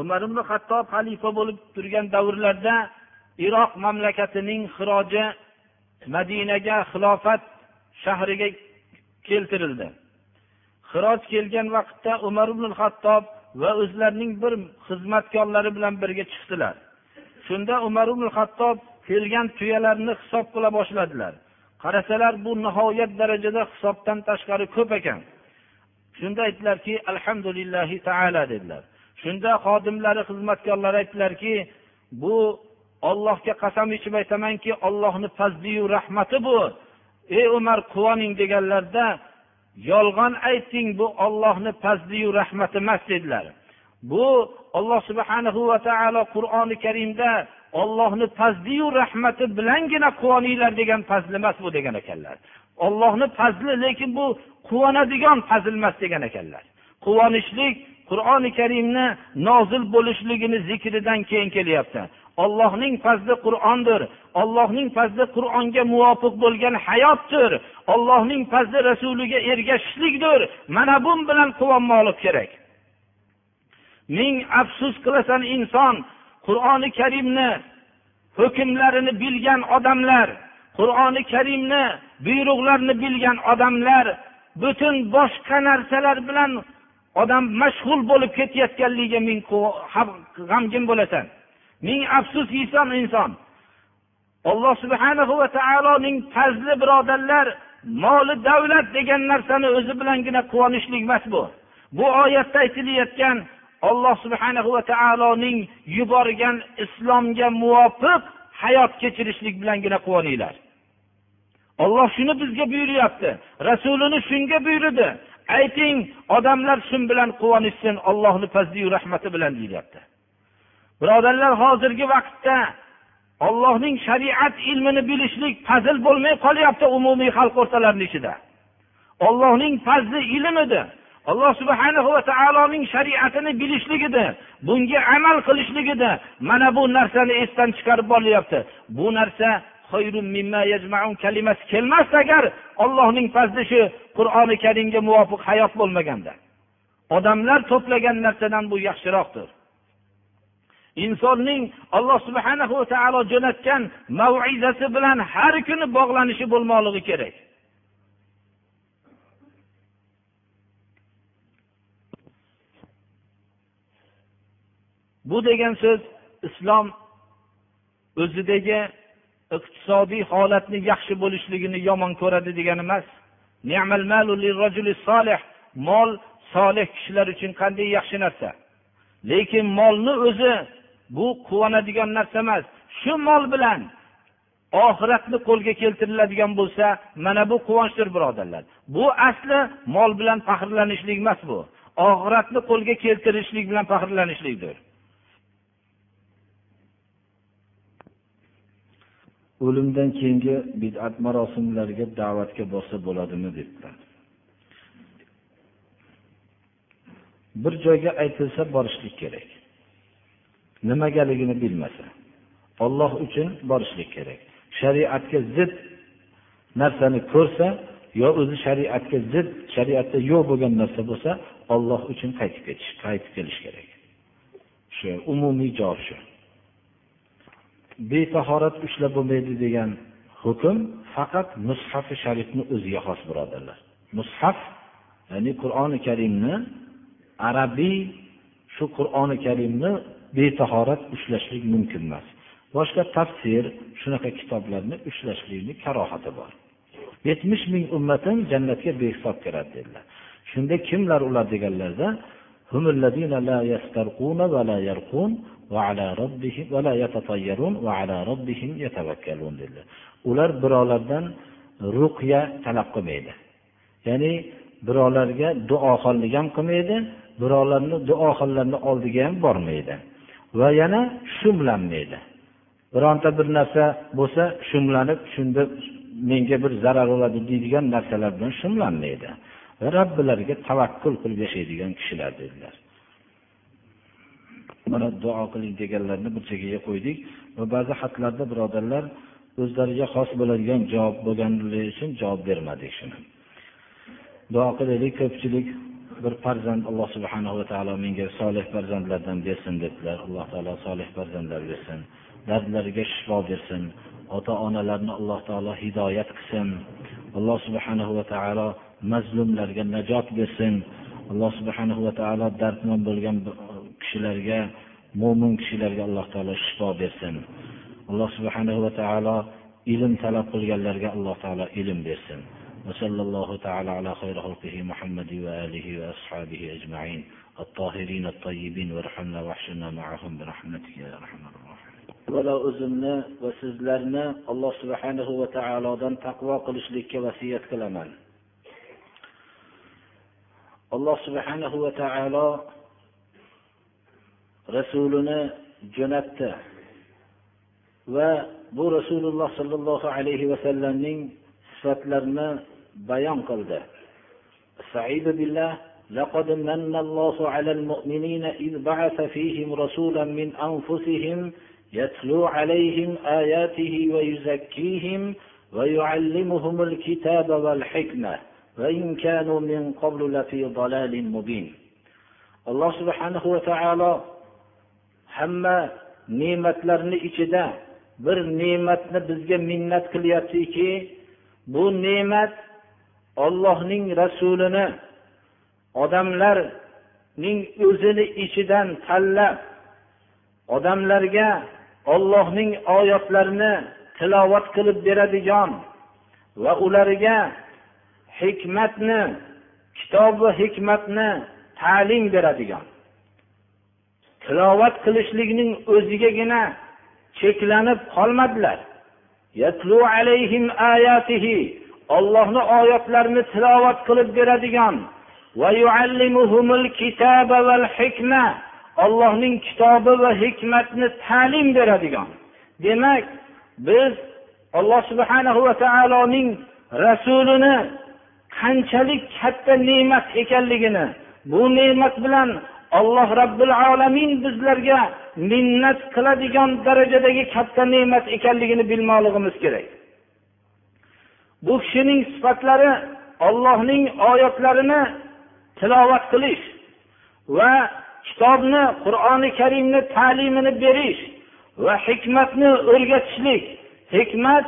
umar ibn hattob xalifa bo'lib turgan davrlarda iroq mamlakatining xiroji madinaga xilofat shahriga keltirildi xiroj kelgan vaqtda umar ibn hattob va o'zlarining bir xizmatkorlari bilan birga chiqdilar shunda umar ibn hattob kelgan tuyalarni hisob qila boshladilar Qarasalar bu nihoyat darajada hisobdan tashqari ko'p ekan. Shunda aytdilarki alhamdulillahi taala dedilar. Shunda xodimlari xizmatkorlari aytdilarki bu ollohga qasam ichib aytamanki ollohni fazliyu rahmati bu. Ey umar quvoning deganlarida yolg'on ayting bu ollohni fazliyu rahmati emas dedilar. Bu olloh subhanahu va taolo qur'oni karimda ollohni fazliyu rahmati bilangina quvoninglar degan fazl emas bu degan ekanlar. Ollohni fazli lekin bu quvonadigan fazl emas degan ekanlar. Quvonishlik qur'oni karimni nozil bo'lishligini zikridan keyin kelyapti. Ollohning fazli qur'ondir. Ollohning fazli qur'onga muvofiq bo'lgan hayotdir. Ollohning fazli rasuliga ergashishlikdir. Mana bu bilan quvonmoqlik kerak. Ming afsus qilasan inson qur'oni karimni hukmlarini bilgan odamlar qur'oni karimni buyruqlarini bilgan odamlar butun boshqa narsalar bilan odam mashg'ul bo'lib ketayotganligiga ming g'amgin bo'lasan. Ming afsus yeysan inson. Alloh subhana va taoloning fazli birodarlar moli davlat degan narsani o'zi bilangina quvonishlik emas bu. Bu oyatda aytilayotgan alloh subhana va taoloning yuborgan islomga muvofiq hayot kechirishlik bilangina quvoninglar. Olloh shuni bizga buyuryapti rasulini shunga buyurdi. Ayting odamlar shu bilan quvonishsin ollohni fazliyu rahmati bilan deyilyapti birodarlar hozirgi vaqtda ollohning shariat ilmini bilishlik fazil bo'lmay qolyapti umumiy xalq o'rtalarini ichida. Ollohning fazli ilm edi alloh subhana va taoloning shariatini bilishligida bunga amal qilishligida mana bu narsani esdan chiqarib borilyapti. Bu narsa kalimasi kelmasdi agar ollohning fazli shu qur'oni karimga muvofiq hayot bo'lmaganda. Odamlar to'plagan narsadan bu yaxshiroqdir. Insonning alloh subhana va taolo jo'natgan maizasi bilan har kuni bog'lanishi bo'lmoqligi kerak. Bu degan so'z islom o'zidagi iqtisodiy holatni yaxshi bo'lishligini yomon ko'radi degani emas. Mol solih kishilar uchun qanday yaxshi narsa? Lekin molni o'zi bu quvonadigan narsa emas. Shu mol bilan oxiratni qo'lga keltiriladigan bo'lsa mana bu quvonchdir birodarlar. Bu asli mol bilan faxrlanishlik emas bu. Oxiratni qo'lga keltirishlik bilan faxrlanishlikdir. O'limdan keyingi bid'at marosimlariga da'vatga borsa bo'ladimi debdilar. Bir joyga aytilsa borishlik kerak. Nimagaligini bilmasa olloh uchun borishlik kerak. Shariatga zid narsani ko'rsa yo o'zi shariatga zid shariatda yo'q bo'lgan narsa bo'lsa olloh uchun qaytib ketish qaytib kelish kerak. Shu umumiy javob shu. Betahorat ushlab bo'lmaydi degan hukm faqat mushafi sharifni o'ziga xos birodarlar. Mushaf ya'ni qur'oni karimni arabiy shu qur'oni karimni betahorat ushlashlik mumkin emas. Boshqa tafsir shunaqa kitoblarni ushlashlikni karohati bor. Yetmish ming ummatim jannatga behisob kiradi dedilar. Shunda kimlar ular deganlarda ular birovlardan ruqya talab qilmaydi. Ya'ni birovlarga duoxonlik ham qilmaydi birovlarni duoxonlarni oldiga ham bormaydi. Va yana shumlanmaydi. Bironta bir narsa bo'lsa shumlanib shunda menga bir zarar bo'ladi deydigan narsalar bilan shumlanmaydi. Va robbilariga tavakkul qilib yashaydigan kishilar dedilar. Mana duo qiling deganlarni burchagiga qo'ydik. Va ba'zi xatlarda birodarlar o'zlariga xos bo'ladigan javob bo'lganligi uchun javob bermadik shuni. Duo qilaylik ko'pchilik bir farzand alloh subhanahu va taolo menga solih farzandlardan bersin dedilar. Alloh taolo solih farzandlar bersin dardlariga shifo bersin ota onalarni alloh taolo hidoyat qilsin. Alloh subhanahu va taolo mazlumlarga najot bersin. Alloh subhanahu va taolo dardmand bo'lgan kishilarga mo'min kishilarga alloh taolo shifo bersin alloh subhanahu va taolo ilm talab qilganlarga alloh taolo ilm bersin وصلى الله تعالى على خير خلقه محمد وآله وأصحابه أجمعين الطاهرين الطيبين وارحمنا واحشرنا معهم برحمتك يا أرحم الراحمين ولا o'zimni va sizlarni alloh subhanahu va taolodan taqvo qilishlikka vasiyat qilaman alloh subhanahu va taolo rasulini jo'natdi va bu rasululloh sollallohu alayhi vasallamning sifatlarini bayon qildi لقد من الله على المؤمنين إذ بعث فيهم رسولا من أنفسهم يتلو عليهم آياته ويزكيهم ويعلمهم الكتاب والحكمة وإن كانوا من قبل لفي ضلال مبين. الله سبحانه وتعالى hamma ne'matlarni ichida bir ne'matni bizga minnat qilyaptiki bu ne'mat ollohning rasulini odamlarning o'zini ichidan tanlab odamlarga ollohning oyatlarini tilovat qilib beradigan va ularga hikmatni kitob va hikmatni ta'lim beradigan. Tilovat qilishlikning o'zigagina cheklanib qolmadilar. Ollohni oyatlarini tilovat qilib beradigan. Ollohning kitobi va hikmatni ta'lim beradigan. Demak biz alloh subhanahu va taoloning rasulini qanchalik katta ne'mat ekanligini bu ne'mat bilan alloh robbil alamin bizlarga minnat qiladigan darajadagi katta ne'mat ekanligini bilmoqligimiz kerak. Bu kishining sifatlari ollohning oyatlarini tilovat qilish va kitobni qur'oni karimni ta'limini berish va hikmatni o'rgatishlik hikmat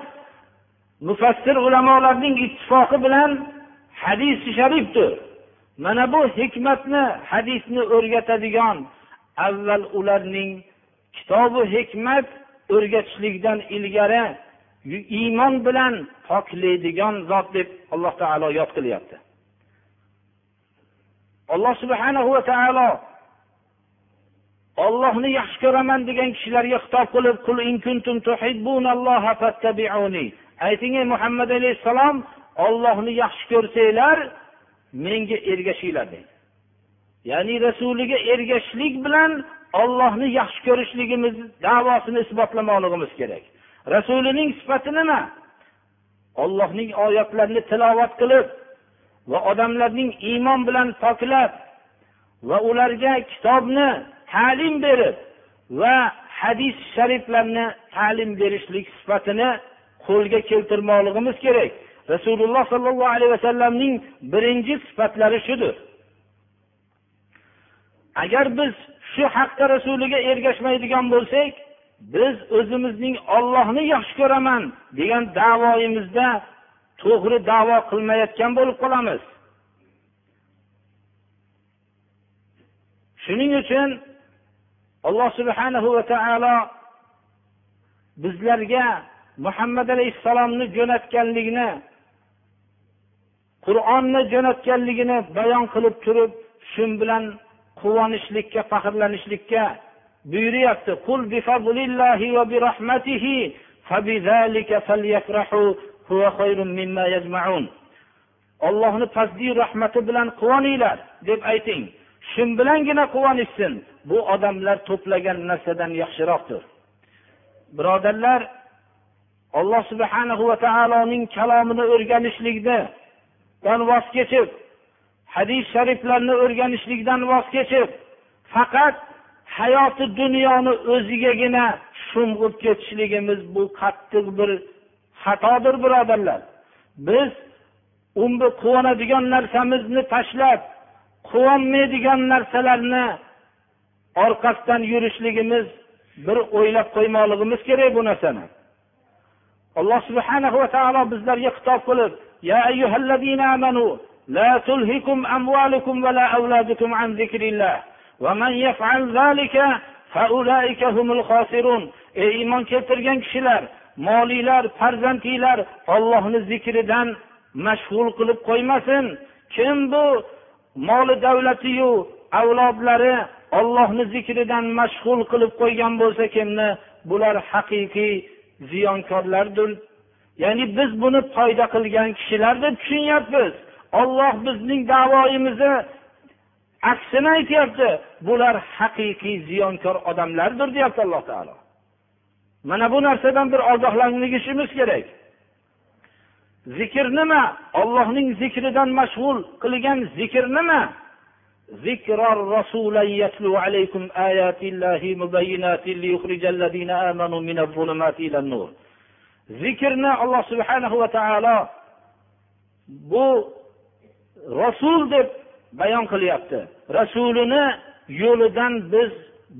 mufassir ulamolarning ittifoqi bilan hadisi sharifdir. Mana bu hikmatni hadisni o'rgatadigan avval ularning kitobi hikmat o'rgatishlikdan ilgari iymon bilan poklaydigan zot deb alloh taolo yod qilyapti. Alloh subhanahu va taolo ollohni yaxshi ko'raman degan kishilarga xitob qilib ayting ey muhammad alayhissalom ollohni yaxshi ko'rsanglar menga ergashinglar deydi. Ya'ni rasuliga ergashishlik bilan ollohni yaxshi ko'rishligimiz davosini isbotlamoqligimiz kerak. Rasulining sifati nima? Ollohning oyatlarini tilovat qilib va odamlarning iymon bilan poklab va ularga kitobni ta'lim berib va hadis shariflarni ta'lim berishlik sifatini qo'lga keltirmoqligimiz kerak. Rasululloh sollallohu alayhi vasallamning birinchi sifatlari shudir. Agar biz shu haqda rasuliga ergashmaydigan bo'lsak biz o'zimizning ollohni yaxshi ko'raman degan davoyimizda to'g'ri davo qilmayotgan bo'lib qolamiz. Shuning uchun alloh subhanahu va taolo bizlarga muhammad alayhissalomni jo'natganligini qur'onni jo'natganligini bayon qilib turib shu bilan quvonishlikka faxrlanishlikka buyuryapti. Ollohni fazli rahmati bilan quvoninglar deb ayting. Shu bilangina quvonishsin. Bu odamlar to'plagan narsadan yaxshiroqdir. Birodarlar alloh subhanahu va taoloning kalomini dan voz kechib hadis shariflarni o'rganishlikdan voz kechib faqat hayoti dunyoni o'zigagina sho'ng'ib ketishligimiz bu qattiq bir xatodir birodarlar. Biz unda quvonadigan narsamizni tashlab quvonmaydigan narsalarni orqasidan yurishligimiz bir o'ylab qo'ymoqligimiz kerak bu narsani. Alloh subhanahu va taolo bizlarga xitob qilib يا أيها الذين آمنوا لا تلهكم أموالكم ولا أولادكم عن ذكر الله ومن يفعل ذلك فأولئك هم الخاسرون ey iymon keltirgan kishilar moliylar farzandinglar ollohni zikridan mashg'ul qilib qo'ymasin kim bu moli davlatiyu avlodlari ollohni zikridan mashg'ul qilib qo'ygan bo'lsa kimni bular haqiqiy ziyonkorlardir ya'ni biz buni foyda qilgan kishilar deb tushunyapmiz olloh bizning davoyimizni aksini aytyapti bular haqiqiy ziyonkor odamlardir deyapti alloh taolo mana bu narsadan bir ogohlanishimiz kerak zikr nima ollohning zikridan mashg'ul qilgan zikr nima ذكرا رسولا يتلو عليكم آيات الله مبينات ليخرج الذين آمنوا من الظلمات إلى النور zikrni alloh subhanahu va taolo bu rasul deb bayon qilyapti. Rasulini yo'lidan biz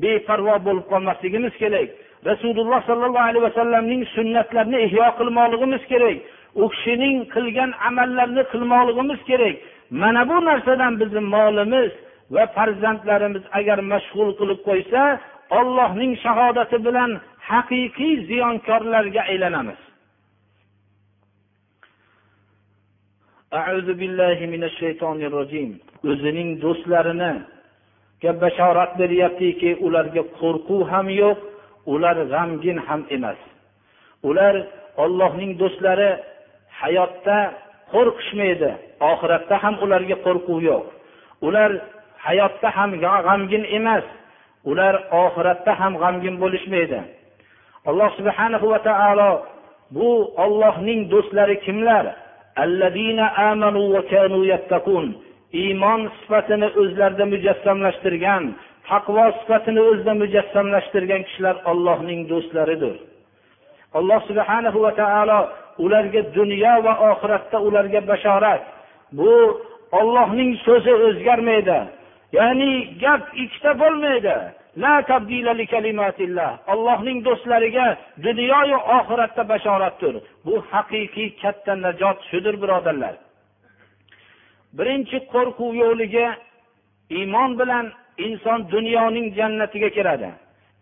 beparvo bo'lib qolmasligimiz kerak. Rasululloh sollallohu alayhi vasallamning sunnatlarini ihyo qilmoqligimiz kerak. U kishining qilgan amallarni qilmoqligimiz kerak. Mana bu narsadan bizni molimiz va farzandlarimiz agar mashg'ul qilib qo'ysa ollohning shahodati bilan haqiqiy ziyonkorlarga aylanamiz. O'zining do'stlarini bashorat beryaptiki ularga qo'rquv ham yo'q ular g'amgin ham emas. Ular ollohning do'stlari hayotda qo'rqishmaydi oxiratda ham ularga qo'rquv yo'q. Ular hayotda ham g'amgin emas ular oxiratda ham g'amgin bo'lishmaydi. Alloh subhana va taolo bu ollohning do'stlari kimlar? Iymon sifatini o'zlarida mujassamlashtirgan taqvo sifatini o'zida mujassamlashtirgan kishilar ollohning do'stlaridir. Alloh subhana va taolo ularga dunyo va oxiratda ularga bashorat. Bu ollohning so'zi o'zgarmaydi. Ya'ni gap ikkita bo'lmaydi. Allohning do'stlariga dunyoyu oxiratda bashoratdir. Bu haqiqiy katta najot shudir birodarlar. Birinchi qo'rquv yo'qligi iymon bilan inson dunyoning jannatiga kiradi.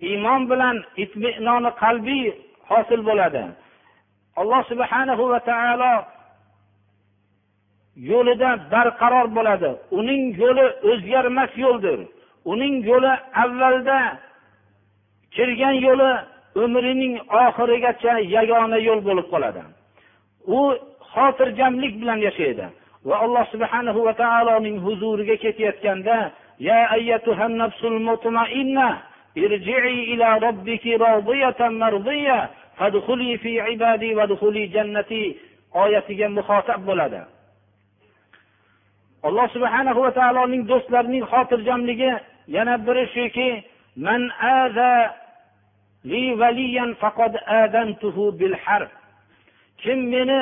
Iymon bilan itminoni qalbiy hosil bo'ladi. Alloh subhanahu va taolo yo'lida barqaror bo'ladi. Uning yo'li o'zgarmas yo'ldir. Uning yo'li avvalda kirgan yo'li umrining oxirigacha yagona yo'l bo'lib qoladi. U xotirjamlik bilan yashaydi va alloh subhanahu va taoloning huzuriga ketayotganda ya ayyatuhan nafsul mutmainna irji'i ila robbiki radiyatan mardiya fadkhuli fi ibadi vadkhuli jannati oyatiga muxotab bo'ladi. Alloh subhanahu va taoloning do'stlarining xotirjamligi yana biri shuki man li valiyan faqad adantuhu bil harb. Kim meni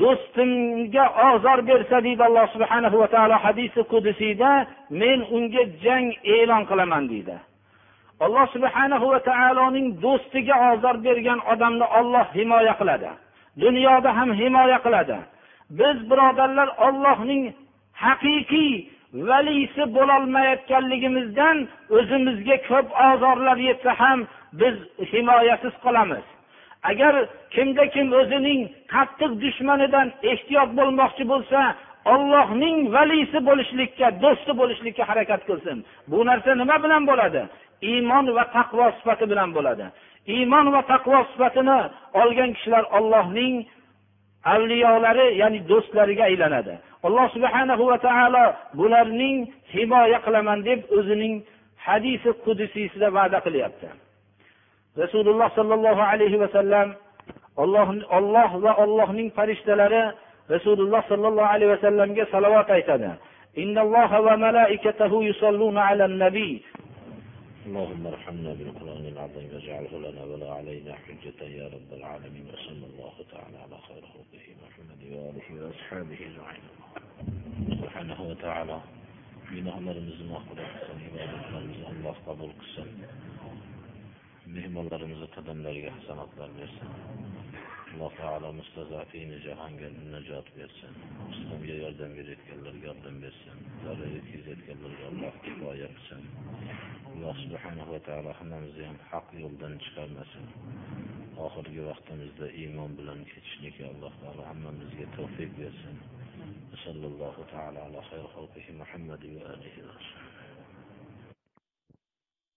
do'stimga ozor bersa deydi alloh subhanahu va taolo hadisi qudusiyda men unga jang e'lon qilaman deydi. Alloh subhanahu va taoloning do'stiga ozor bergan odamni olloh himoya qiladi. Dunyoda ham himoya qiladi. Biz birodarlar ollohning haqiqiy valisi bo'lolmayotganligimizdan o'zimizga ko'p ozorlar yetsa ham biz himoyasiz qolamiz. Agar kimda kim o'zining qattiq dushmanidan ehtiyot bo'lmoqchi bo'lsa ollohning valisi bo'lishlikka do'sti bo'lishlikka harakat qilsin. Bu narsa nima bilan bo'ladi? Iymon va taqvo sifati bilan bo'ladi. Iymon va taqvo sifatini olgan kishilar ollohning avliyolari ya'ni do'stlariga aylanadi. Alloh subhanahu va taolo bularning himoya qilaman deb o'zining hadisi qudusiysida va'da qilyapti. Rasululloh sollallohu alayhi vasallam olloh olloh va ollohning farishtalari rasululloh sollallohu alayhi vasallamga salovat aytadi. اللهم ارحمنا بالقرآن العظيم واجعله لنا ولا علينا حجة يا رب العالمين وصلى الله تعالى على خير خلقه محمد وآله وأصحابه أجمعين سبحانه وتعالى günahlarımızı mahvolak kılsın, ibadetlerimizi Allah kılsın. mehmonlarimizni qadamlariga hasanatlar bersin. Alloh taolo mustazafini jahonga najot bersin. Islomga yordam berayotganlarga yordam bersin. Zarar yetkazayotganlarga alloh kifoya qilsin. Alloh subhanava taolo hammamizni ham haq yo'ldan chiqarmasin. Oxirgi vaqtimizda iymon bilan ketishlikka alloh taolo hammamizga tavfiq bersin. Sallallohu taolo ala xayr xalqihi muhammadi va alihi va